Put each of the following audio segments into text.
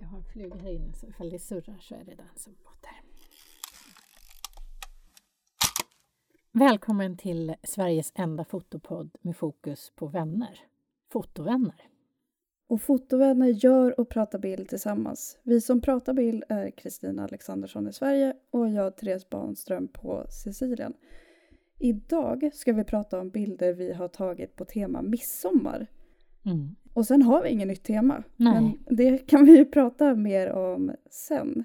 Jag har en fluga här inne så ifall det surrar så är det den som låter. Välkommen till Sveriges enda fotopodd med fokus på vänner. Fotovänner. Och fotovänner gör och pratar bild tillsammans. Vi som pratar bild är Kristina Alexandersson i Sverige och jag Therese Barnström på Sicilien. Idag ska vi prata om bilder vi har tagit på tema midsommar. Mm. Och sen har vi inget nytt tema. Nej. Men det kan vi ju prata mer om sen.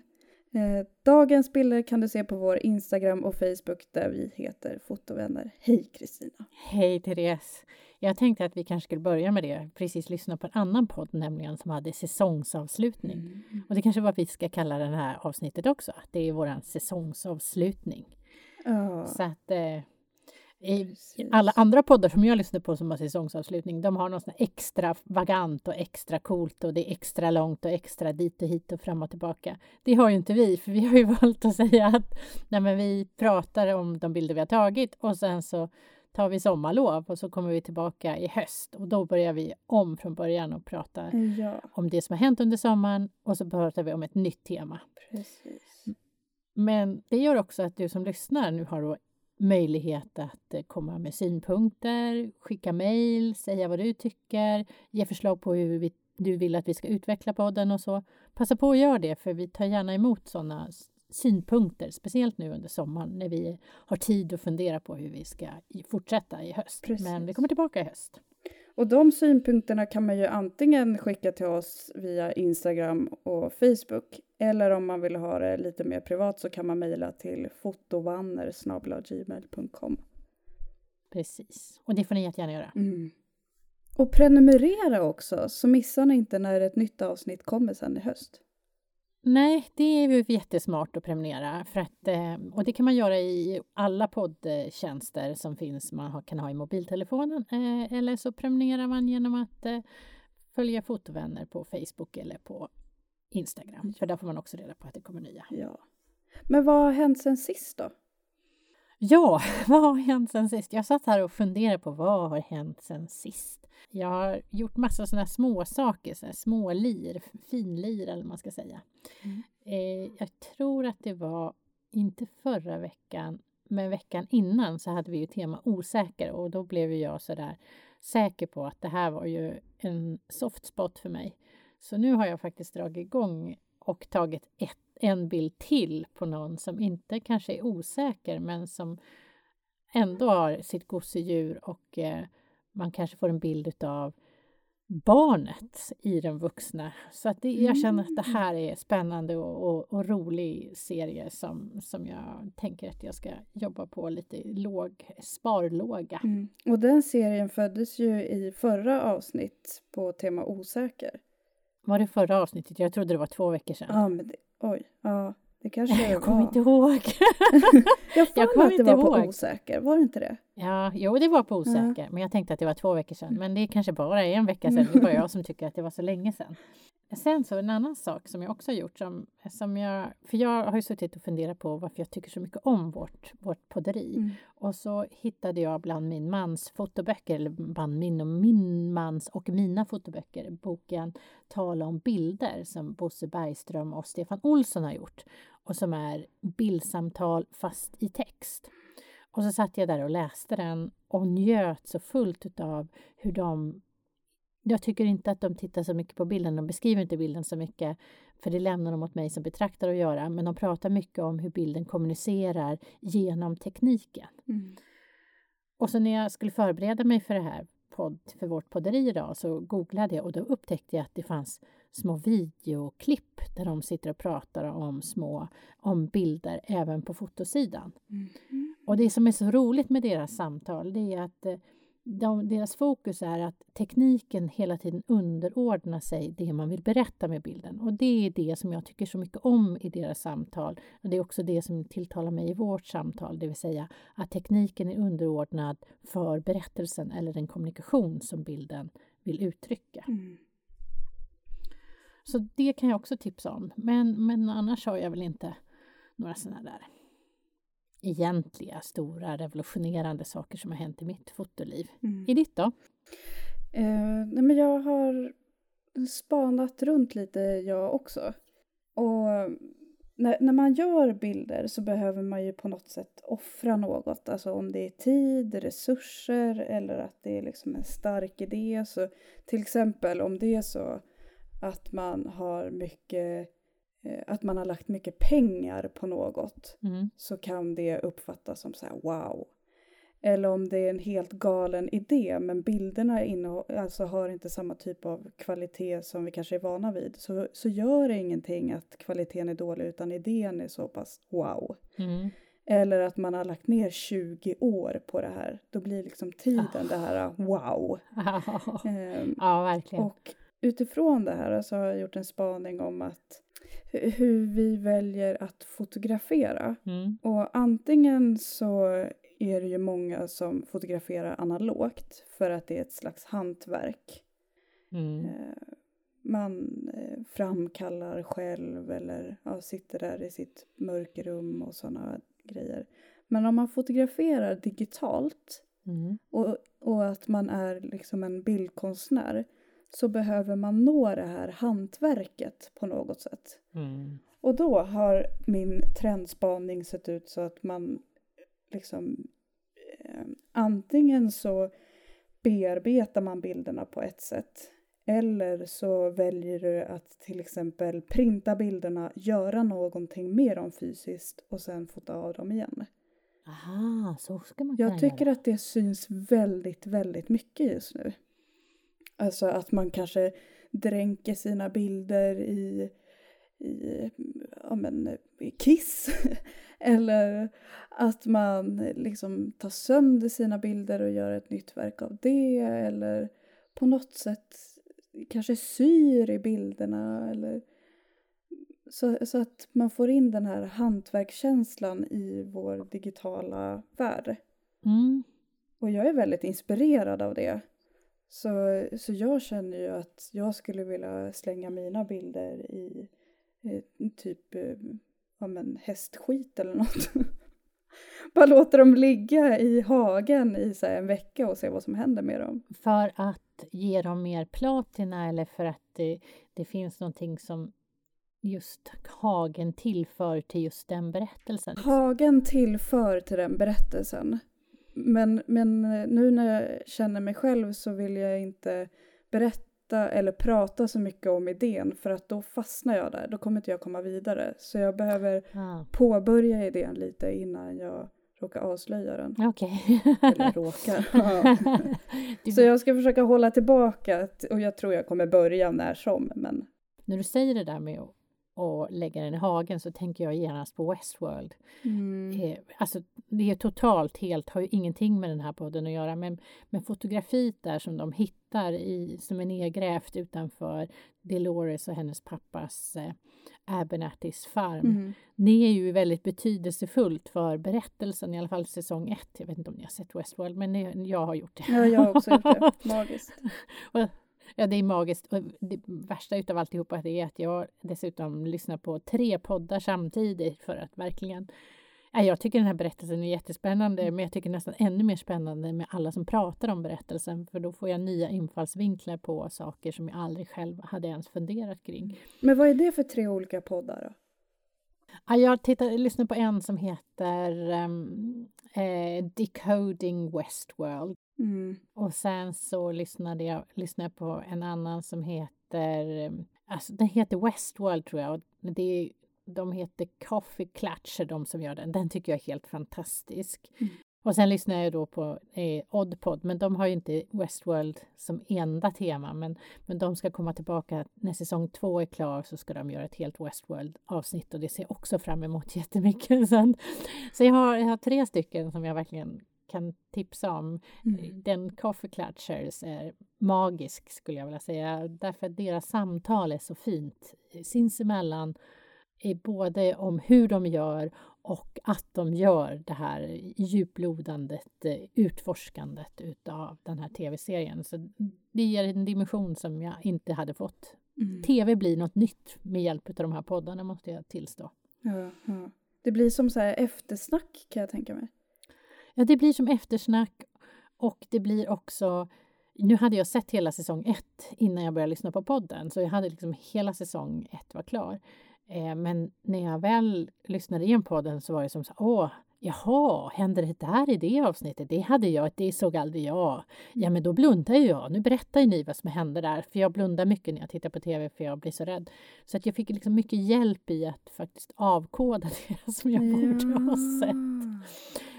Eh, dagens bilder kan du se på vår Instagram och Facebook där vi heter Fotovänner. Hej Kristina! Hej Therese! Jag tänkte att vi kanske skulle börja med det. Precis lyssna på en annan podd nämligen som hade säsongsavslutning. Mm. Och det kanske vad vi ska kalla det här avsnittet också. Att det är våran säsongsavslutning. Ja, Så att eh. Alla andra poddar som jag lyssnar på som har säsongsavslutning, de har något extra vagant och extra coolt och det är extra långt och extra dit och hit och fram och tillbaka. Det har ju inte vi, för vi har ju valt att säga att nej men vi pratar om de bilder vi har tagit och sen så tar vi sommarlov och så kommer vi tillbaka i höst och då börjar vi om från början och prata Ja, om det som har hänt under sommaren och så pratar vi om ett nytt tema. precis. Men det gör också att du som lyssnar nu har då möjlighet att eh, komma med synpunkter, skicka mejl, säga vad du tycker, ge förslag på hur vi, du vill att vi ska utveckla podden och så. Passa på att göra det, för vi tar gärna emot sådana synpunkter, speciellt nu under sommaren när vi har tid att fundera på hur vi ska fortsätta i höst. Precis. Men vi kommer tillbaka i höst. Och de synpunkterna kan man ju antingen skicka till oss via Instagram och Facebook eller om man vill ha det lite mer privat så kan man mejla till fotovanner.gmail.com. Precis. Och det får ni jättegärna göra. Mm. Och prenumerera också så missar ni inte när ett nytt avsnitt kommer sen i höst. Nej, det är ju jättesmart att prenumerera. För att, eh, och det kan man göra i alla poddtjänster som finns man kan ha i mobiltelefonen. eh, Eller så prenumererar man genom att eh, följa fotovänner på Facebook eller på Instagram. För där får man också reda på att det kommer nya. Ja. Men vad har hänt sen sist då? Ja, vad har hänt sen sist? Jag satt här och funderade på vad har hänt sen sist? Jag har gjort massa sådana små saker, så här små lir, finlir eller vad man ska säga. Mm. Eh, jag tror att det var, inte förra veckan, men veckan innan så hade vi ju tema osäker och då blev jag sådär säker på att det här var ju en soft spot för mig. Så nu har jag faktiskt dragit igång och tagit ett, en bild till på någon som inte kanske är osäker men som ändå har sitt gosedjur och eh, man kanske får en bild utav barnet i den vuxna. Så att det, jag känner att det här är spännande och, och, och rolig serie som, som jag tänker att jag ska jobba på lite låg, sparlåga. Mm. Och den serien föddes ju i förra avsnitt på tema osäker. Var det förra avsnittet? Jag trodde det var två veckor sedan. Ja, men det, oj, ja, det kanske jag kommer var. inte ihåg. Jag jag får kommer mig att det inte var på ihåg. osäker, var det inte det? Ja, jo, det var på osäker, men jag tänkte att det var två veckor sedan. Men det kanske bara är en vecka sedan. Det är bara jag som tycker att det var så länge sedan. Sen så en annan sak som jag också har gjort, som, som jag, för jag har ju suttit och funderat på varför jag tycker så mycket om vårt, vårt podderi. Mm. Och så hittade jag bland min mans fotoböcker, eller bland min och min mans och mina fotoböcker, boken Tala om bilder som Bosse Bergström och Stefan Olsson har gjort. Och som är bildsamtal fast i text. Och så satt jag där och läste den och njöt så fullt utav hur de jag tycker inte att de tittar så mycket på bilden, de beskriver inte bilden så mycket för det lämnar de åt mig som betraktare att göra, men de pratar mycket om hur bilden kommunicerar genom tekniken. Mm. Och så när jag skulle förbereda mig för det här podd, för vårt podderi idag så googlade jag och då upptäckte jag att det fanns små videoklipp där de sitter och pratar om små om bilder även på fotosidan. Mm. Och det som är så roligt med deras samtal det är att eh, de, deras fokus är att tekniken hela tiden underordnar sig det man vill berätta med bilden. Och det är det som jag tycker så mycket om i deras samtal. Och det är också det som tilltalar mig i vårt samtal, det vill säga att tekniken är underordnad för berättelsen eller den kommunikation som bilden vill uttrycka. Mm. Så det kan jag också tipsa om. Men, men annars har jag väl inte några sådana där egentliga, stora, revolutionerande saker som har hänt i mitt fotoliv. Mm. I ditt då? Eh, nej men jag har spanat runt lite jag också. Och när, när man gör bilder så behöver man ju på något sätt offra något. Alltså om det är tid, resurser eller att det är liksom en stark idé. Så till exempel om det är så att man har mycket eh, att man har lagt mycket pengar på något Mm. så kan det uppfattas som så här wow. Eller om det är en helt galen idé men bilderna alltså har inte samma typ av kvalitet som vi kanske är vana vid så, så gör det ingenting att kvaliteten är dålig utan idén är så pass wow. Mm. Eller att man har lagt ner 20 år på det här. Då blir liksom tiden det här wow. Ehm, ja, verkligen. och utifrån det här så har jag gjort en spaning om att hu- hur vi väljer att fotografera. Mm. Och antingen så är det ju många som fotograferar analogt för att det är ett slags hantverk. Mm. Eh, Man eh, framkallar själv eller ja, sitter där i sitt mörkerrum och sådana grejer. Men om man fotograferar digitalt Mm. och, och att man är liksom en bildkonstnär så behöver man nå det här hantverket på något sätt. Mm. Och då har min trendspaning sett ut så att man liksom eh, antingen så bearbetar man bilderna på ett sätt eller så väljer du att till exempel printa bilderna, göra någonting med dem fysiskt och sen fota av dem igen. Aha, så ska man Jag tycker göra. att det syns väldigt, väldigt mycket just nu. Alltså att man kanske dränker sina bilder i, i ja men, kiss. Eller att man liksom tar sönder sina bilder och gör ett nytt verk av det. Eller på något sätt kanske syr i bilderna. Eller så, så att man får in den här hantverkskänslan i vår digitala värld. Mm. Och jag är väldigt inspirerad av det. Så, så jag känner ju att jag skulle vilja slänga mina bilder i eh, typ eh, ja, men hästskit eller något. Bara låta dem ligga i hagen i så en vecka och se vad som händer med dem. För att ge dem mer platina eller för att det, det finns någonting som just hagen tillför till just den berättelsen? Hagen tillför till den berättelsen. Men, men nu när jag känner mig själv så vill jag inte berätta eller prata så mycket om idén för att då fastnar jag där. Då kommer inte jag komma vidare. Så jag behöver Ah, påbörja idén lite innan jag råkar avslöja den. Okej. Eller råkar. Ja. Så jag ska försöka hålla tillbaka och jag tror jag kommer börja när som. Men När du säger det där med att, att lägga den i hagen så tänker jag genast på Westworld. Eh, alltså, det är totalt helt, har ju ingenting med den här podden att göra, men, men fotografiet där som de hittar i, som är nedgrävt utanför Dolores och hennes pappas eh, Abernathy's farm. Mm. Det är ju väldigt betydelsefullt för berättelsen, i alla fall säsong ett. Jag vet inte om ni har sett Westworld, men det, jag har gjort det. Ja, jag har också gjort det. Magiskt. Ja, det är magiskt. Och det värsta utav alltihopa är att jag dessutom lyssnar på tre poddar samtidigt för att verkligen... Ja, jag tycker den här berättelsen är jättespännande, men jag tycker nästan ännu mer spännande med alla som pratar om berättelsen, för då får jag nya infallsvinklar på saker som jag aldrig själv hade ens funderat kring. Men vad är det för tre olika poddar då? Ja, jag tittar, lyssnar på en som heter ehm, eh, Decoding Westworld. Mm. Och sen så lyssnade jag, lyssnade jag på en annan som heter, alltså den heter Westworld tror jag. Och det är, de heter Coffee Clutch, de som gör den. Den tycker jag är helt fantastisk. Mm. Och sen lyssnar jag då på eh, Oddpod, men de har ju inte Westworld som enda tema. Men, men de ska komma tillbaka när säsong två är klar så ska de göra ett helt Westworld-avsnitt och det ser jag också fram emot jättemycket. Så, så jag, har, jag har tre stycken som jag verkligen kan tipsa om. Mm. Den Coffee Clutchers är magisk skulle jag vilja säga. Därför att deras samtal är så fint sinsemellan. Är både om hur de gör och att de gör det här djuplodandet, eh, utforskandet utav den här tv-serien. Så det ger en dimension som jag inte hade fått. Mm. Tv blir något nytt med hjälp av de här poddarna måste jag tillstå. Ja, ja. Det blir som så här eftersnack kan jag tänka mig. Ja, det blir som eftersnack och det blir också nu hade jag sett hela säsong ett innan jag började lyssna på podden, så jag hade liksom hela säsong ett var klar. Eh, men när jag väl lyssnade igen på så var det som så åh, Jaha, hände det där i det avsnittet? Det hade jag, det såg aldrig jag. Ja, men då blundar ju jag. Nu berättar ju ni vad som hände där, för jag blundar mycket när jag tittar på tv för jag blir så rädd. Så att jag fick liksom mycket hjälp i att faktiskt avkoda det som jag ja. borde ha sett.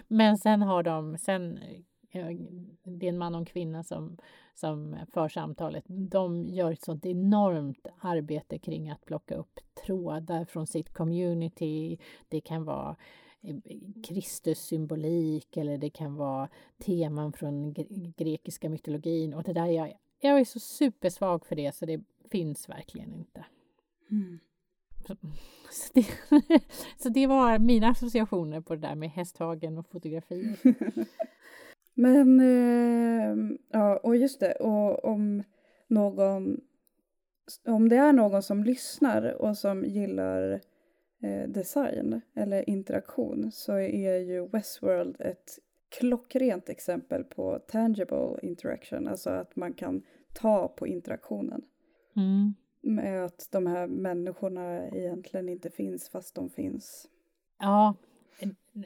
Men sen har de, sen eh, det är en man och en kvinna som, som för samtalet. De gör ett sånt enormt arbete kring att plocka upp trådar från sitt community. Det kan vara eh, Kristus-symbolik eller det kan vara teman från grekiska mytologin. Och det där jag, jag är så supersvag för det så det finns verkligen inte. Mm. Så, det, så, det, var mina associationer på det där med hästhagen och fotografier. Men, eh, ja, och just det, och om någon, om det är någon som lyssnar och som gillar eh, design eller interaktion så är ju Westworld ett klockrent exempel på tangible interaction, alltså att man kan ta på interaktionen. Mm. Med att de här människorna egentligen inte finns fast de finns. Ja,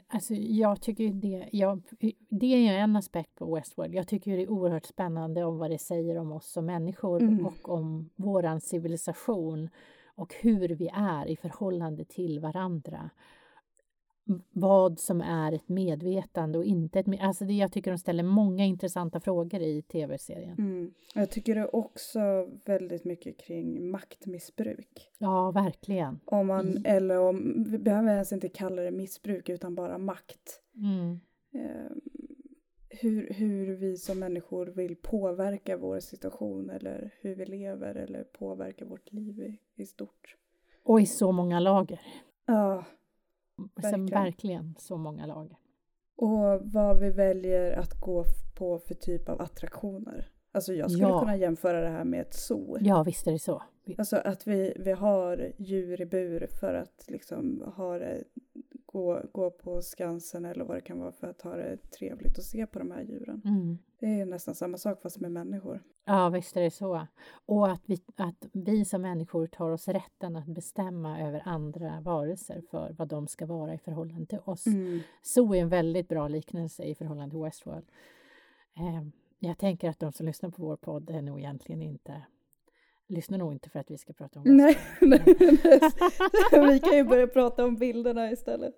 alltså jag tycker det, jag, det är en aspekt på Westworld. Jag tycker det är oerhört spännande om vad det säger om oss som människor mm. och om våran civilisation och hur vi är i förhållande till varandra. Vad som är ett medvetande och inte ett medvetande. Alltså det, jag tycker de ställer många intressanta frågor i tv-serien. Mm. Jag tycker det också väldigt mycket kring maktmissbruk. Ja, verkligen. Om man, mm. Eller om, vi behöver ens inte kalla det missbruk utan bara makt. Mm. Eh, hur, hur vi som människor vill påverka vår situation eller hur vi lever eller påverka vårt liv i, i stort. Och i så många lager. Ja, verkligen. verkligen så många lager. Och vad vi väljer att gå på för typ av attraktioner. Alltså jag skulle ja. kunna jämföra det här med ett zoo. Ja, visst är det så. Alltså att vi, vi har djur i bur för att liksom ha det gå, gå på Skansen eller vad det kan vara för att ha det trevligt att se på de här djuren. Mm. Det är nästan samma sak fast med människor. Ja, visst är det så. Och att vi, att vi som människor tar oss rätten att bestämma över andra varelser för vad de ska vara i förhållande till oss. Mm. Så är en väldigt bra liknelse i förhållande till Westworld. Eh, jag tänker att de som lyssnar på vår podd är nog egentligen inte lyssnar nog inte för att vi ska prata om nej, nej, nej. Vi kan ju börja prata om bilderna istället.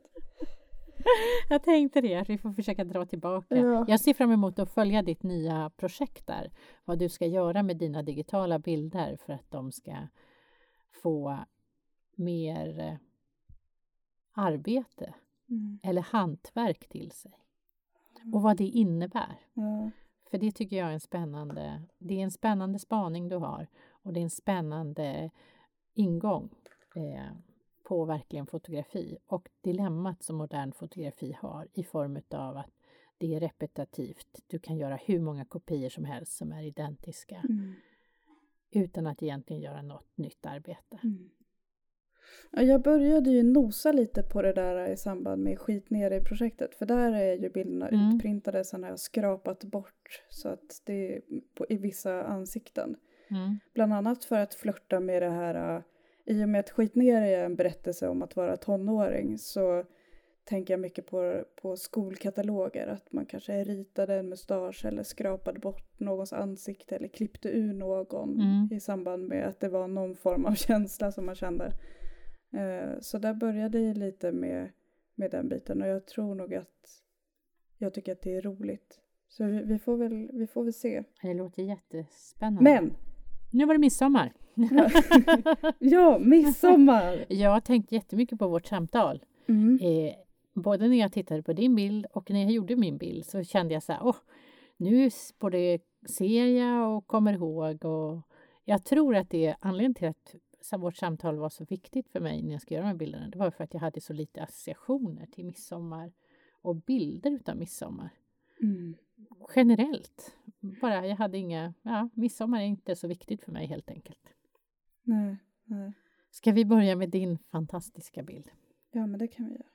Jag tänkte det, att vi får försöka dra tillbaka. Ja. Jag ser fram emot att följa ditt nya projekt där. Vad du ska göra med dina digitala bilder för att de ska få mer eh, arbete mm. eller hantverk till sig. Och vad det innebär. Ja. För det tycker jag är en spännande, det är en spännande spaning du har och det är en spännande ingång eh, på verkligen fotografi och dilemmat som modern fotografi har i form av att det är repetitivt. Du kan göra hur många kopior som helst som är identiska mm. utan att egentligen göra något nytt arbete. Mm. Jag började ju nosa lite på det där i samband med skit ner i projektet för där är ju bilderna mm. utprintade sen har jag skrapat bort så att det är på, i vissa ansikten. Mm. Bland annat för att flörta med det här, uh, i och med att skit ner är en berättelse om att vara tonåring så tänker jag mycket på, på skolkataloger, att man kanske ritade en mustasch eller skrapade bort någons ansikte eller klippte ur någon mm. i samband med att det var någon form av känsla som man kände. Eh, så där började jag lite med, med den biten och jag tror nog att jag tycker att det är roligt. Så vi, vi får, väl, vi får väl se. Det låter jättespännande. Men! Nu var det midsommar. ja, midsommar! jag har tänkt jättemycket på vårt samtal. Mm. Eh, både när jag tittade på din bild och när jag gjorde min bild så kände jag så här, åh, nu både ser jag och kommer ihåg och jag tror att det är anledningen till att vårt samtal var så viktigt för mig när jag skulle göra de här bilderna, det var för att jag hade så lite associationer till midsommar och bilder utav midsommar. Mm. Generellt. Bara, jag hade inga, ja, midsommar är inte så viktigt för mig helt enkelt. Nej, nej. Ska vi börja med din fantastiska bild? Ja, men det kan vi göra.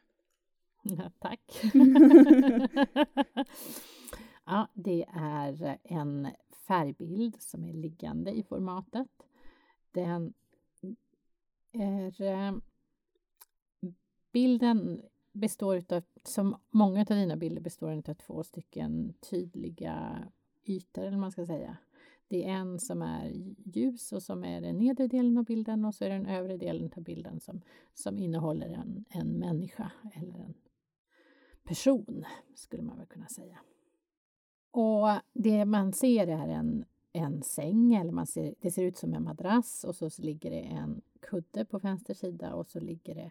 Ja, tack. ja, det är en färgbild som är liggande i formatet. Den är eh, bilden består av, som många av dina bilder består av två stycken tydliga ytor, eller man ska säga. Det är en som är ljus och som är den nedre delen av bilden och så är det den övre delen av bilden som, som innehåller en, en människa eller en person, skulle man väl kunna säga. Och det man ser är en, en säng, eller man ser, det ser ut som en madrass och så ligger det en kudde på vänster sida och så ligger det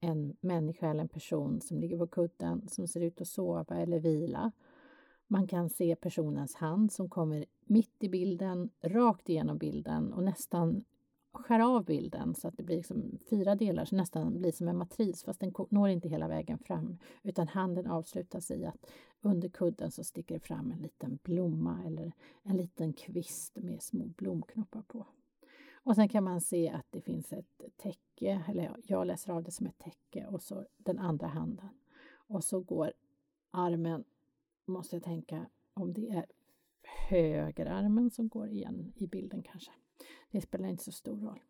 en människa eller en person som ligger på kudden som ser ut att sova eller vila. Man kan se personens hand som kommer mitt i bilden, rakt igenom bilden och nästan skär av bilden så att det blir liksom fyra delar, så nästan blir som en matris fast den når inte hela vägen fram utan handen avslutas i att under kudden så sticker det fram en liten blomma eller en liten kvist med små blomknoppar på. Och sen kan man se att det finns ett täcke, eller jag läser av det som ett täcke och så den andra handen. Och så går armen, måste jag tänka om det är högerarmen som går igen i bilden kanske. Det spelar inte så stor roll.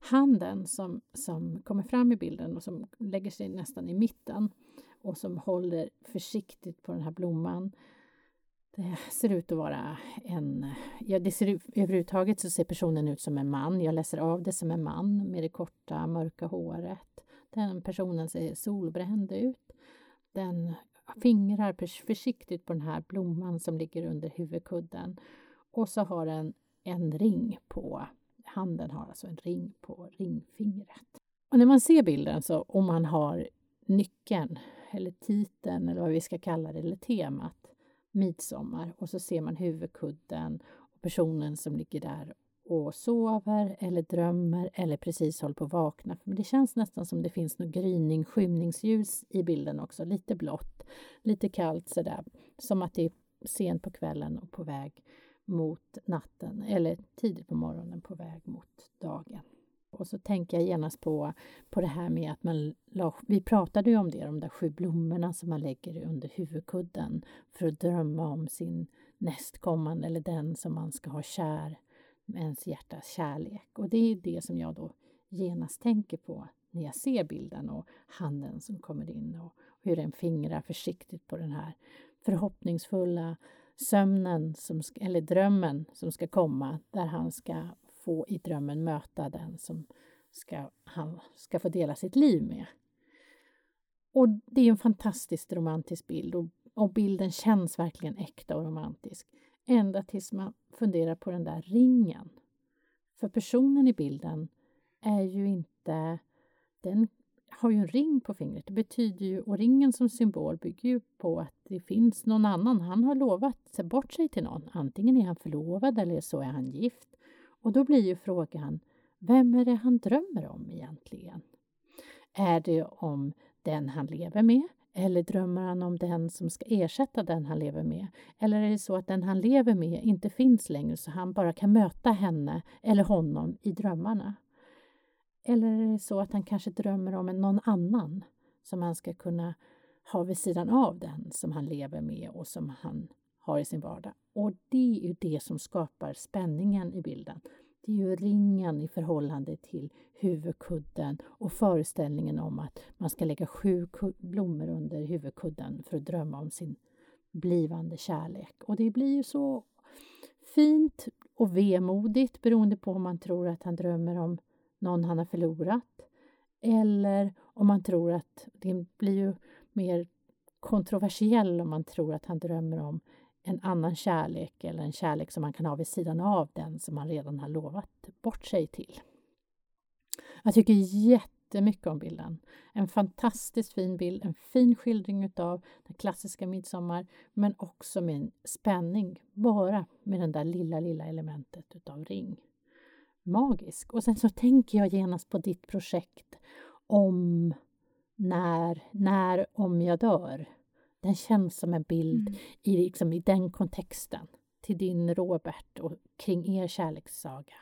Handen som, som kommer fram i bilden och som lägger sig nästan i mitten och som håller försiktigt på den här blomman. Det ser ut att vara en... Ja, det ser ut, överhuvudtaget så ser personen ut som en man. Jag läser av det som en man med det korta mörka håret. Den personen ser solbränd ut. Den fingrar försiktigt på den här blomman som ligger under huvudkudden. Och så har den en ring på handen, har alltså en ring på ringfingret. Och när man ser bilden så om man har nyckeln eller titeln eller vad vi ska kalla det, eller temat midsommar och så ser man huvudkudden och personen som ligger där och sover eller drömmer eller precis håller på att vakna. Men det känns nästan som det finns något gryning, skymningsljus i bilden också, lite blått, lite kallt sådär, som att det är sent på kvällen och på väg mot natten eller tidigt på morgonen på väg mot dagen. Och så tänker jag genast på, på det här med att man vi pratade ju om det, de där sju blommorna som man lägger under huvudkudden för att drömma om sin nästkommande eller den som man ska ha kär ens hjärtas kärlek. Och det är det som jag då genast tänker på när jag ser bilden och handen som kommer in och hur den fingrar försiktigt på den här förhoppningsfulla sömnen, som, eller drömmen som ska komma där han ska få i drömmen möta den som ska, han ska få dela sitt liv med. Och det är en fantastiskt romantisk bild och, och bilden känns verkligen äkta och romantisk. Ända tills man funderar på den där ringen. För personen i bilden är ju inte... Den har ju en ring på fingret. Det betyder ju, och ringen som symbol bygger ju på att det finns någon annan. Han har lovat bort sig till någon. Antingen är han förlovad eller så är han gift. Och då blir ju frågan, vem är det han drömmer om egentligen? Är det om den han lever med? Eller drömmer han om den som ska ersätta den han lever med? Eller är det så att den han lever med inte finns längre så han bara kan möta henne eller honom i drömmarna? Eller är det så att han kanske drömmer om någon annan som han ska kunna ha vid sidan av den som han lever med och som han har i sin vardag. Och det är ju det som skapar spänningen i bilden. Det är ju ringen i förhållande till huvudkudden och föreställningen om att man ska lägga sju blommor under huvudkudden för att drömma om sin blivande kärlek. Och det blir ju så fint och vemodigt beroende på om man tror att han drömmer om någon han har förlorat eller om man tror att det blir ju mer kontroversiell om man tror att han drömmer om en annan kärlek eller en kärlek som man kan ha vid sidan av den som man redan har lovat bort sig till. Jag tycker jättemycket om bilden. En fantastiskt fin bild, en fin skildring av den klassiska midsommar men också med en spänning, bara med det där lilla, lilla elementet utav ring. Magisk. Och sen så tänker jag genast på ditt projekt om när, när om jag dör. Den känns som en bild mm. i, liksom, i den kontexten till din Robert och kring er kärlekssaga.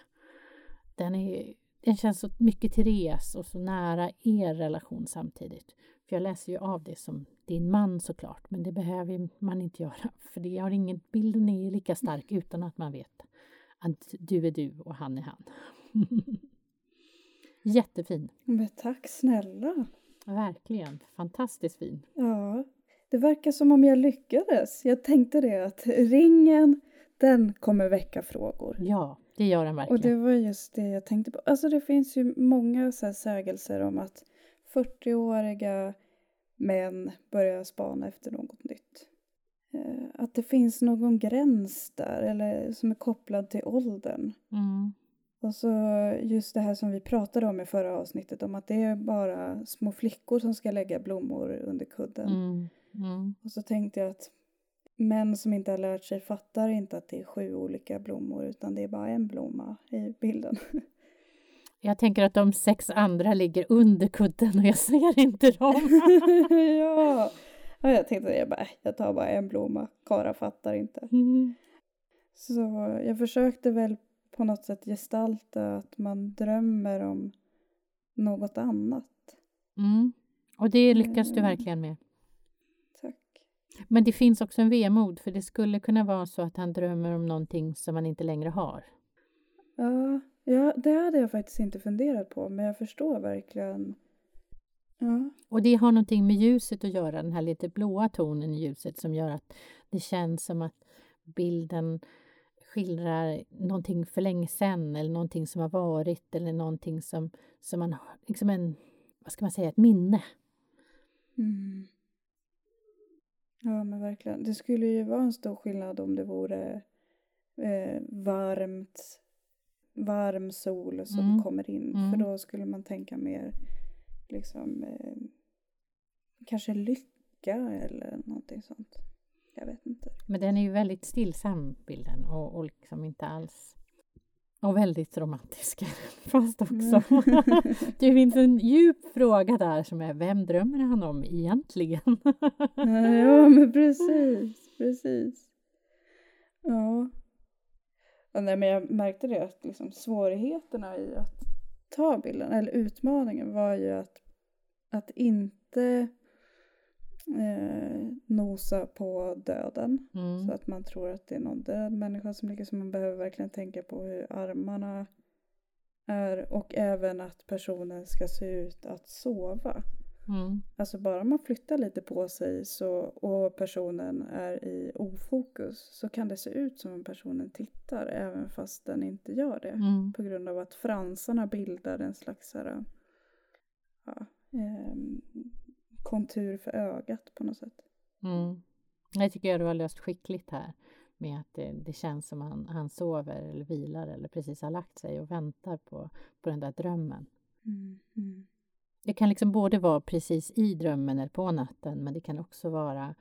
Den, är, den känns så mycket Therese och så nära er relation samtidigt. För jag läser ju av det som din man såklart, men det behöver man inte göra. För det har ingen, bilden är lika stark utan att man vet att du är du och han är han. Jättefin. Men tack snälla. Verkligen. Fantastiskt fin. Ja, det verkar som om jag lyckades. Jag tänkte det att ringen, den kommer väcka frågor. Ja, det gör den verkligen. Och det var just det jag tänkte på. Alltså det finns ju många så här sägelser om att 40-åriga män börjar spana efter något nytt. Eh, Att det finns någon gräns där, eller som är kopplad till åldern. Mm. Och så just det här som vi pratade om i förra avsnittet, om att det är bara små flickor som ska lägga blommor under kudden. Mm. Mm. Och så tänkte jag att män som inte har lärt sig fattar inte att det är sju olika blommor, utan det är bara en blomma i bilden. Jag tänker att de sex andra ligger under kudden och jag ser inte dem. ja. ja, jag tänkte jag bara, äh, jag tar bara en blomma, Kara fattar inte. Mm. Så jag försökte väl på något sätt gestalta att man drömmer om något annat. Mm. Och det lyckas du Mm. verkligen med. Men det finns också en vemod, för det skulle kunna vara så att han drömmer om någonting som han inte längre har. Ja, ja, det hade jag faktiskt inte funderat på, men jag förstår verkligen. Ja, Och det har någonting med ljuset att göra, den här lite blåa tonen i ljuset som gör att det känns som att bilden skildrar någonting för länge sedan eller någonting som har varit eller någonting som, som man har, liksom en, vad ska man säga, ett minne. mm. Ja men verkligen. Det skulle ju vara en stor skillnad om det vore eh, varmt, varm sol som Mm. kommer in. Mm. För då skulle man tänka mer liksom eh, kanske lycka eller någonting sånt. Jag vet inte. Men den är ju väldigt stillsam bilden och, och liksom inte alls och väldigt romantisk. Fast också. det finns en djup fråga där som är vem drömmer han om egentligen? ja men precis, precis. Ja. ja nej, men jag märkte det att liksom svårigheterna i att ta bilden, eller utmaningen var ju att, att inte eh, nosa på döden. Mm. Så att man tror att det är någon död människa som ligger så man behöver verkligen tänka på hur armarna är och även att personen ska se ut att sova. Mm. Alltså bara man flyttar lite på sig så, och personen är i ofokus så kan det se ut som om personen tittar även fast den inte gör det. Mm. På grund av att fransarna bildar en slags här, ja, ehm, kontur för ögat på något sätt. Mm. Jag tycker jag du har löst skickligt här med att det, det känns som han, han sover eller vilar eller precis har lagt sig och väntar på, på den där drömmen. Mm. Det kan liksom både vara precis i drömmen eller på natten men det kan också vara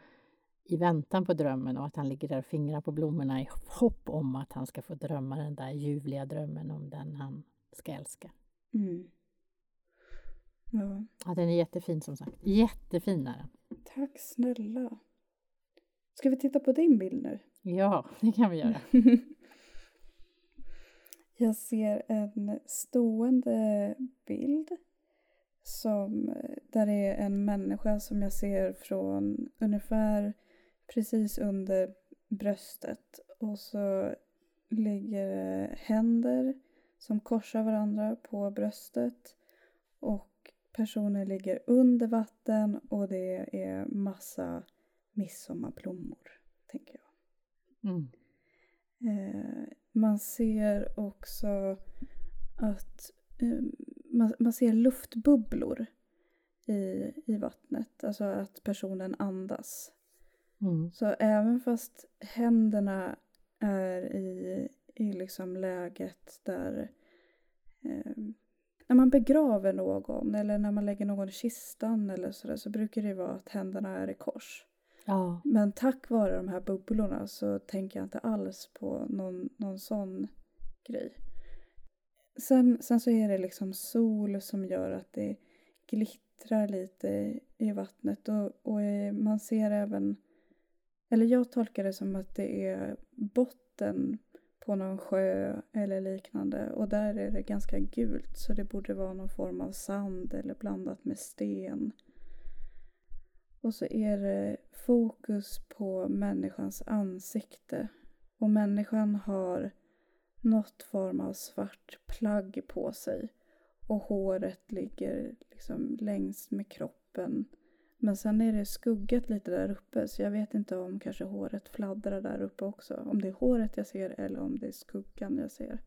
i väntan på drömmen och att han ligger där och fingrar på blommorna i hopp om att han ska få drömma den där ljuvliga drömmen om den han ska älska. Mm. Ja, Ja, den är jättefin som sagt. Jättefin är den. tack snälla. Ska vi titta på din bild nu? Ja, det kan vi göra. Jag ser en stående bild som, där är en människa som jag ser från ungefär precis under bröstet och så ligger det händer som korsar varandra på bröstet och personen ligger under vatten och det är massa midsommarblommor, tänker jag. Mm. Eh, man ser också att eh, man, man ser luftbubblor i, i vattnet. Alltså att personen andas. Mm. Så även fast händerna är i, i liksom läget där eh, när man begraver någon eller när man lägger någon i kistan eller sådär så brukar det vara att händerna är i kors. Ja. Men tack vare de här bubblorna så tänker jag inte alls på någon, någon sån grej. Sen, sen så är det liksom sol som gör att det glittrar lite i vattnet och, och man ser även, eller jag tolkar det som att det är botten på någon sjö eller liknande och där är det ganska gult så det borde vara någon form av sand eller blandat med sten. Och så är det fokus på människans ansikte. Och människan har något form av svart plagg på sig. Och håret ligger liksom längs med kroppen. Men sen är det skuggat lite där uppe så jag vet inte om kanske håret fladdrar där uppe också. Om det är håret jag ser eller om det är skuggan jag ser.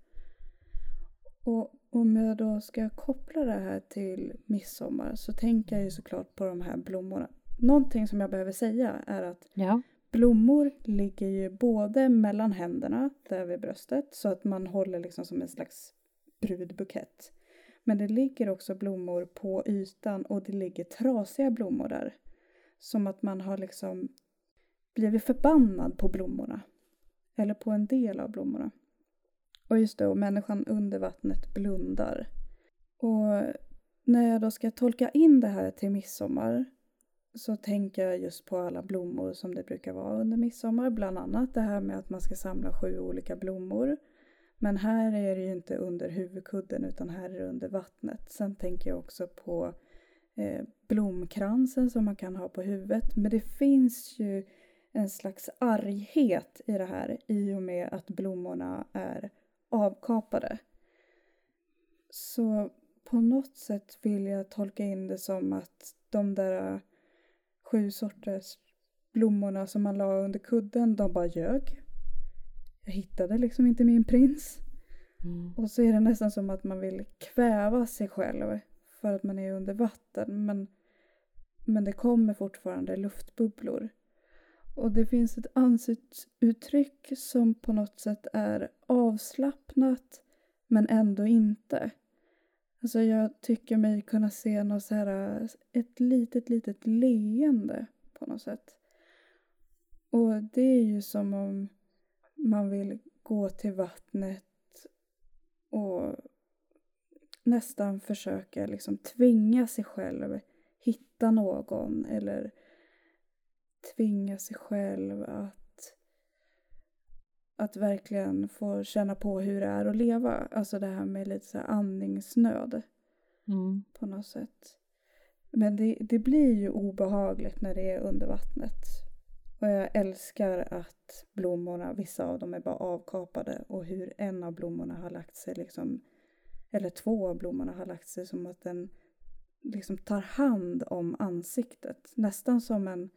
Och om jag då ska koppla det här till midsommar så tänker jag ju såklart på de här blommorna. Någonting som jag behöver säga är att Ja. blommor ligger ju både mellan händerna, där vid bröstet, så att man håller liksom som en slags brudbukett. Men det ligger också blommor på ytan och det ligger trasiga blommor där. Som att man har liksom blivit förbannad på blommorna. Eller på en del av blommorna. Och just det, och människan under vattnet blundar. Och när jag då ska tolka in det här till midsommar så tänker jag just på alla blommor som det brukar vara under midsommar. Bland annat det här med att man ska samla sju olika blommor. Men här är det ju inte under huvudkudden utan här är det under vattnet. Sen tänker jag också på eh, blomkransen som man kan ha på huvudet. Men det finns ju en slags arghet i det här i och med att blommorna är avkapade. Så på något sätt vill jag tolka in det som att de där sju sorters blommorna som man la under kudden, de bara ljög. Jag hittade liksom inte min prins. Mm. Och så är det nästan som att man vill kväva sig själv för att man är under vatten. Men, men det kommer fortfarande luftbubblor. Och det finns ett ansiktsuttryck som på något sätt är avslappnat men ändå inte. Alltså jag tycker mig kunna se något så här, ett litet, litet leende på något sätt. Och det är ju som om man vill gå till vattnet och nästan försöka liksom tvinga sig själv hitta någon eller tvinga sig själv att att verkligen få känna på hur det är att leva. Alltså det här med lite så andningsnöd Mm. på något sätt. Men det, det blir ju obehagligt när det är under vattnet. Och jag älskar att blommorna, vissa av dem är bara avkapade och hur en av blommorna har lagt sig liksom, eller två av blommorna har lagt sig som att den liksom tar hand om ansiktet. Nästan som en,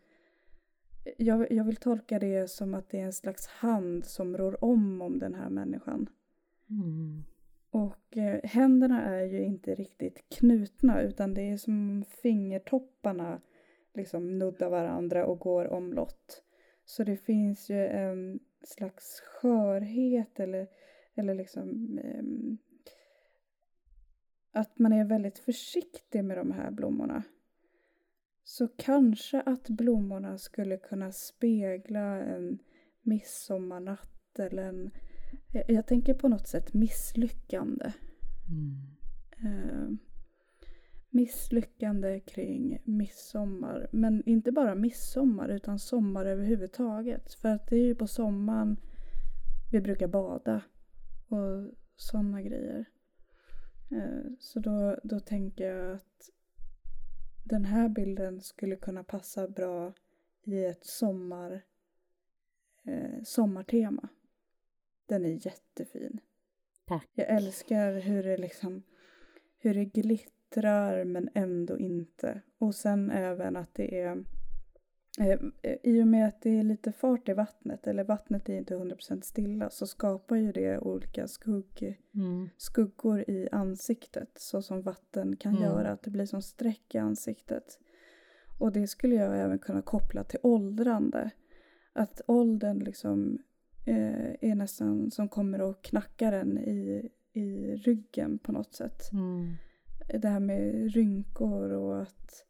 jag, jag vill tolka det som att det är en slags hand som rår om om den här människan. Mm. Och eh, händerna är ju inte riktigt knutna utan det är som om fingertopparna liksom nuddar varandra och går omlott. Så det finns ju en slags skörhet eller, eller liksom ehm, att man är väldigt försiktig med de här blommorna. Så kanske att blommorna skulle kunna spegla en midsommarnatt eller en jag, tänker på något sätt misslyckande. Mm. Eh, misslyckande kring midsommar. Men inte bara midsommar utan sommar överhuvudtaget. För att det är ju på sommaren vi brukar bada och sådana grejer. Eh, så då, då tänker jag att den här bilden skulle kunna passa bra i ett sommar, eh, sommartema. Den är jättefin. Tack. Jag älskar hur det liksom hur det glittrar men ändå inte. Och sen även att det är eh, i och med att det är lite fart i vattnet eller vattnet är inte 100% stilla så skapar ju det olika skugg, Mm. skuggor i ansiktet så som vatten kan Mm. göra att det blir som streck i ansiktet. Och det skulle jag även kunna koppla till åldrande. Att åldern liksom eh, är nästan som kommer och knackar en i, i ryggen på något sätt. Mm. Det här med rynkor och att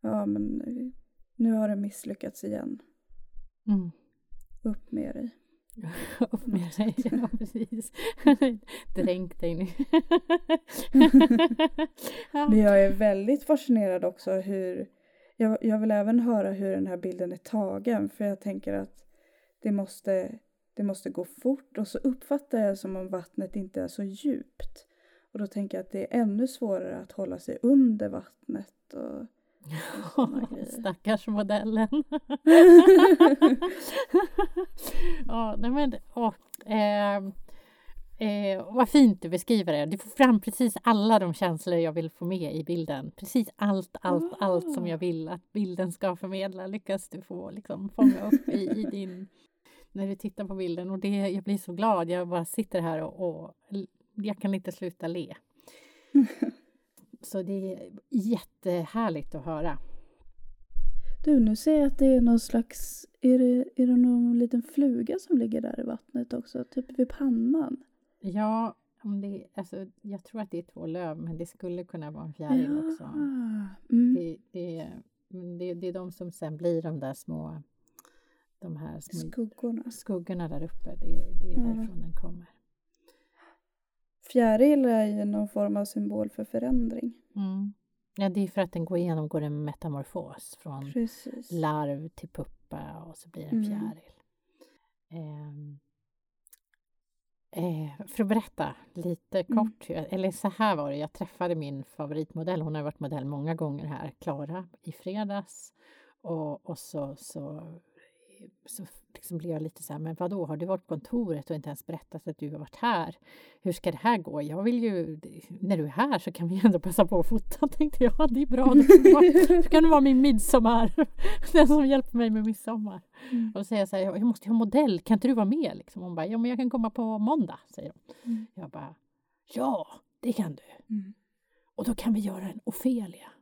ja men nu har det misslyckats igen. Mm. Upp med dig. Upp med dig, ja precis. Dränk dig nu. Men jag är väldigt fascinerad också hur jag, jag vill även höra hur den här bilden är tagen för jag tänker att det måste, det måste gå fort och så uppfattar jag som om vattnet inte är så djupt. Och då tänker jag att det är ännu svårare att hålla sig under vattnet och Stackars modellen. ja, nej men, åh, eh, eh, vad fint du beskriver det. Du får fram precis alla de känslor jag vill få med i bilden. Precis allt, allt, ah. allt som jag vill att bilden ska förmedla lyckas du få liksom, fånga upp i, i din när du tittar på bilden och det, jag blir så glad. Jag bara sitter här och, och jag kan inte sluta le. så det är jättehärligt att höra. Du, nu ser jag att det är någon slags... Är det, är det någon liten fluga som ligger där i vattnet också? Typ vid pannan? Ja, om det, alltså, jag tror att det är två löv, men det skulle kunna vara en fjäril ja. också. Mm. Det, det, det, det är de som sen blir de där små... De här små skuggorna. skuggorna där uppe. Det, det är därifrån mm. den kommer. Fjäril är ju någon form av symbol för förändring. Mm. Ja, det är för att den går igenom går en metamorfos från Precis. larv till puppa och så blir det en mm. fjäril. Mm. Eh, för att berätta lite mm. kort, mm. eller så här var det, jag träffade min favoritmodell, hon har varit modell många gånger här, Klara, i fredags. Och, och så, så så liksom blev jag lite så här, men vadå, har du varit på kontoret och inte ens berättat att du har varit här? Hur ska det här gå? Jag vill ju, när du är här så kan vi ändå passa på att fota, tänkte jag. Det är bra, det kan vara, kan vara min midsommar, den som hjälper mig med midsommar. Mm. Och så säger jag så här, jag måste ju ha modell, kan inte du vara med? Liksom. Hon bara, ja men jag kan komma på måndag, säger hon. Mm. Jag bara, ja, det kan du. Mm. Och då kan vi göra en Ofelia.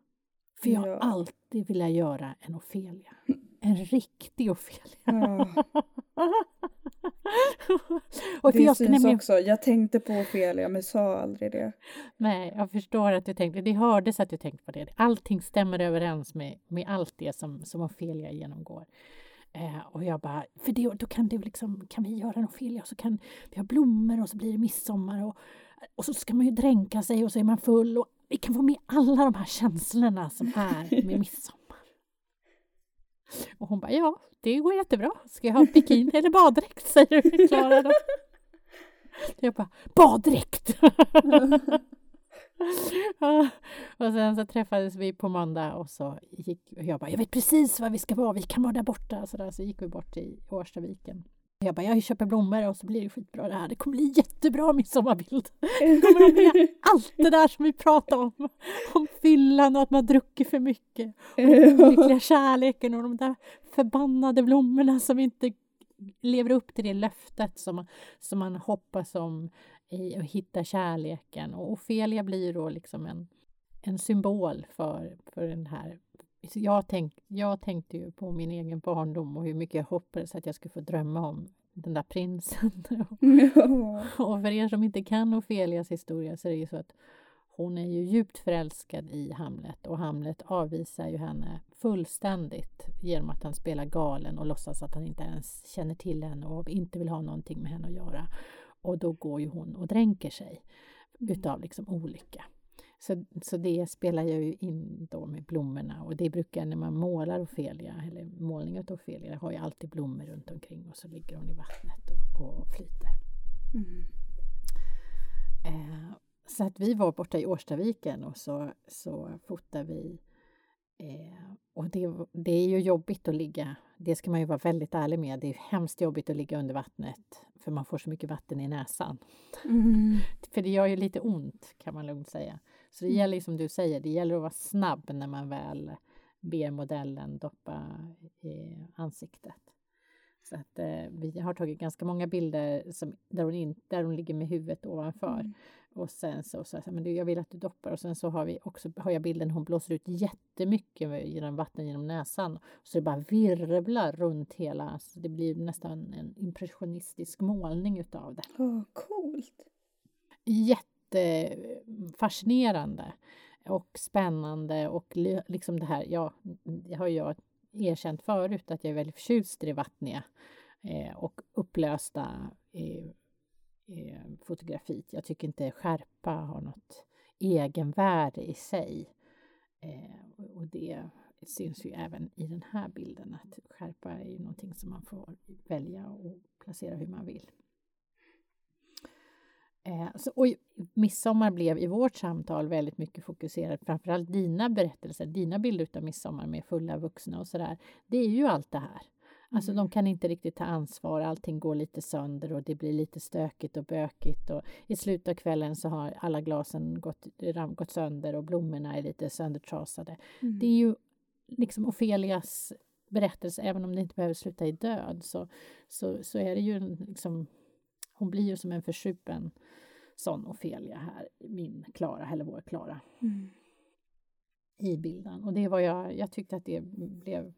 För jag har alltid velat göra en Ofelia. En riktig Ofelia. Ja. och det jag syns nämligen... också. Jag tänkte på Ofelia men sa aldrig det. Nej, jag förstår att du tänkte. Det hördes att du tänkte på det. Allting stämmer överens med, med allt det som, som Ofelia genomgår. Eh, och jag bara, för det, då kan, det liksom, kan vi göra en Ofelia och så kan vi ha blommor och så blir det midsommar och, och så ska man ju dränka sig och så är man full och vi kan få med alla de här känslorna som är med midsommar. Och hon bara, ja, det går jättebra. Ska jag ha bikini eller baddräkt? säger Klara då. Jag bara, baddräkt! och sen så träffades vi på måndag och så gick och jag bara, jag vet precis var vi ska vara, vi kan vara där borta. Så, där, så gick vi bort till Årstaviken. Jag bara, jag köper blommor och så blir det skitbra det här. Det kommer bli jättebra midsommarbild. Det kommer att bli allt det där som vi pratade om. Om fyllan och att man druckit för mycket. Och den olyckliga kärleken och de där förbannade blommorna som inte lever upp till det löftet som man, som man hoppas om i att hitta kärleken. Och Ofelia blir då liksom en, en symbol för, för den här jag, tänk, jag tänkte ju på min egen barndom och hur mycket jag hoppades att jag skulle få drömma om den där prinsen. och för er som inte kan Ofelias historia så är det ju så att hon är ju djupt förälskad i Hamlet och Hamlet avvisar ju henne fullständigt genom att han spelar galen och låtsas att han inte ens känner till henne och inte vill ha någonting med henne att göra. Och då går ju hon och dränker sig mm. utav liksom olycka. Så, så det spelar jag ju in då med blommorna och det brukar när man målar Ofelia, eller målningar av Ofelia, har jag alltid blommor runt omkring och så ligger hon i vattnet och, och flyter. Mm. Eh, så att vi var borta i Årstaviken och så, så fotade vi eh, och det, det är ju jobbigt att ligga, det ska man ju vara väldigt ärlig med, det är hemskt jobbigt att ligga under vattnet för man får så mycket vatten i näsan. Mm. för det gör ju lite ont kan man lugnt säga. Så det mm. gäller som du säger, det gäller att vara snabb när man väl ber modellen doppa i ansiktet. Så att, eh, vi har tagit ganska många bilder som, där, hon in, där hon ligger med huvudet ovanför. Mm. Och sen så sa jag men jag vill att du doppar. Och sen så har vi också har jag bilden hon blåser ut jättemycket genom vatten genom näsan. Så det bara virvlar runt hela, så det blir nästan en impressionistisk målning utav det. Åh, oh, coolt! Jätte jättefascinerande mm, och spännande och liksom det här, ja, det har jag erkänt förut att jag är väldigt förtjust i det vattniga eh, och upplösta eh, eh, fotografiet. Jag tycker inte skärpa har något egenvärde i sig. Eh, och det syns ju även i den här bilden att skärpa är ju någonting som man får välja och placera hur man vill. Eh, så, och midsommar blev i vårt samtal väldigt mycket fokuserat, framförallt dina berättelser, dina bilder av midsommar med fulla vuxna och sådär. Det är ju allt det här. Alltså de kan inte riktigt ta ansvar, allting går lite sönder och det blir lite stökigt och bökigt och i slutet av kvällen så har alla glasen gått, gått sönder och blommorna är lite söndertrasade. Mm. Det är ju liksom Ofelias berättelse, även om det inte behöver sluta i död så, så, så är det ju liksom, hon blir ju som en försupen sån Ofelia här, min Klara, eller vår Klara. Mm. I bilden. Och det var jag, jag tyckte att det blev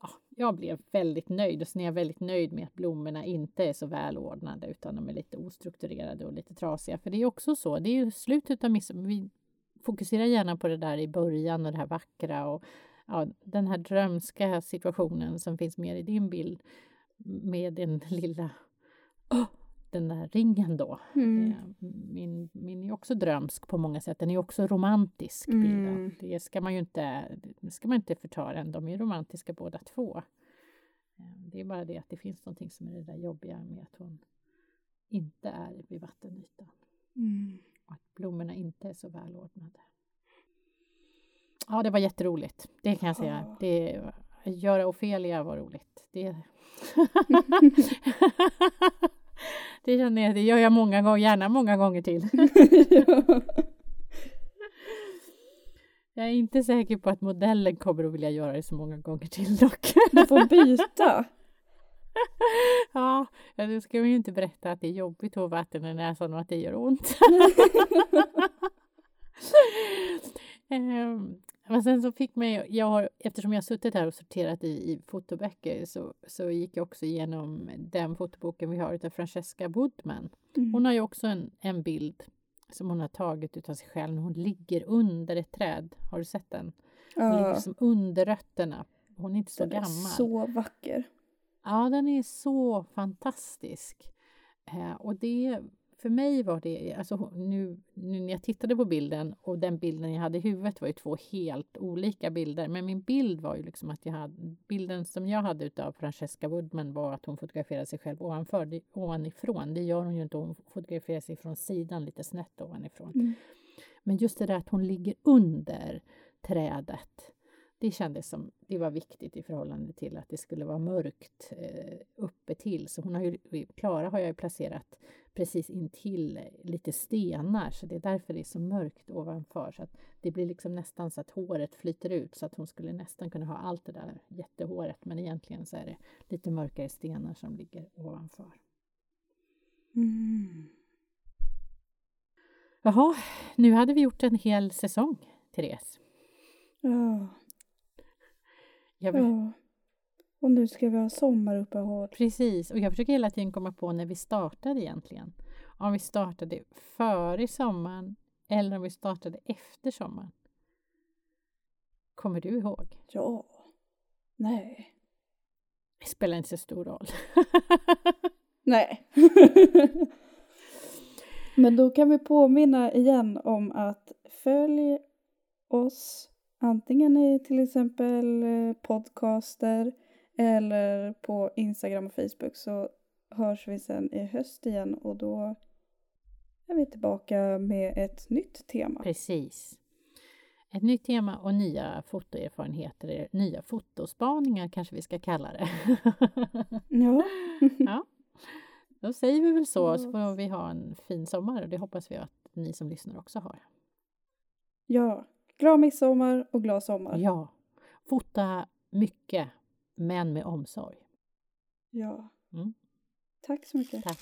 ja, jag blev väldigt nöjd och sen är jag väldigt nöjd med att blommorna inte är så välordnade utan de är lite ostrukturerade och lite trasiga. För det är också så, det är ju slutet av midsommar. Vi fokuserar gärna på det där i början och det här vackra och ja, den här drömska situationen som finns med i din bild med den lilla oh, den där ringen då. Mm. Eh, min, min är också drömsk på många sätt. Den är också romantisk. Mm. Bilden. Det ska man ju inte, det ska man inte förta den. De är romantiska båda två. Eh, det är bara det att det finns någonting som är det där jobbiga med att hon inte är vid vattenytan. Mm. Och att blommorna inte är så välordnade. Ja, det var jätteroligt. Det kan jag säga. Ja. Det, göra Ofelia var roligt. Det... det känner jag, det gör jag många gånger, gärna många gånger till. ja. Jag är inte säker på att modellen kommer att vilja göra det så många gånger till dock. Du får byta. ja, då ska man ju inte berätta att det är jobbigt att få vatten i näsan och att det gör ont. Men sen så fick mig, jag har, eftersom jag har suttit här och sorterat i, i fotoböcker så, så gick jag också igenom den fotoboken vi har av Francesca Woodman. Mm. Hon har ju också en, en bild som hon har tagit utav sig själv när hon ligger under ett träd. Har du sett den? Hon ligger Ja, liksom under rötterna. Hon är inte så den är gammal. så vacker. Ja, den är så fantastisk. Eh, och det, för mig var det, alltså nu, nu när jag tittade på bilden och den bilden jag hade i huvudet var ju två helt olika bilder. Men min bild var ju liksom att jag hade, bilden som jag hade utav Francesca Woodman var att hon fotograferade sig själv ovanför, det, ovanifrån. Det gör hon ju inte, hon fotograferar sig från sidan lite snett ovanifrån. Mm. Men just det där att hon ligger under trädet. Det kändes som det var viktigt i förhållande till att det skulle vara mörkt eh, uppe till. Så hon har ju, Klara har jag ju placerat precis intill eh, lite stenar så det är därför det är så mörkt ovanför. Så att det blir liksom nästan så att håret flyter ut så att hon skulle nästan kunna ha allt det där jättehåret men egentligen så är det lite mörkare stenar som ligger ovanför. Mm. Jaha, nu hade vi gjort en hel säsong, Therese. Ja, Jag, ja. Och nu ska vi ha sommaruppehåll. Precis, och jag försöker hela tiden komma på när vi startade egentligen. Om vi startade före sommaren eller om vi startade efter sommaren. Kommer du ihåg? Ja. Nej. Det spelar inte så stor roll. Nej. Men då kan vi påminna igen om att följ oss antingen i till exempel eh, podcaster eller på Instagram och Facebook så hörs vi sen i höst igen och då är vi tillbaka med ett nytt tema. Precis. Ett nytt tema och nya fotoerfarenheter, nya fotospaningar kanske vi ska kalla det. Ja. ja. Då säger vi väl så, så får vi ha en fin sommar och det hoppas vi att ni som lyssnar också har. ja. Glad midsommar och glad sommar. Ja, fota mycket, men med omsorg. ja. Mm. Tack så mycket. Tack.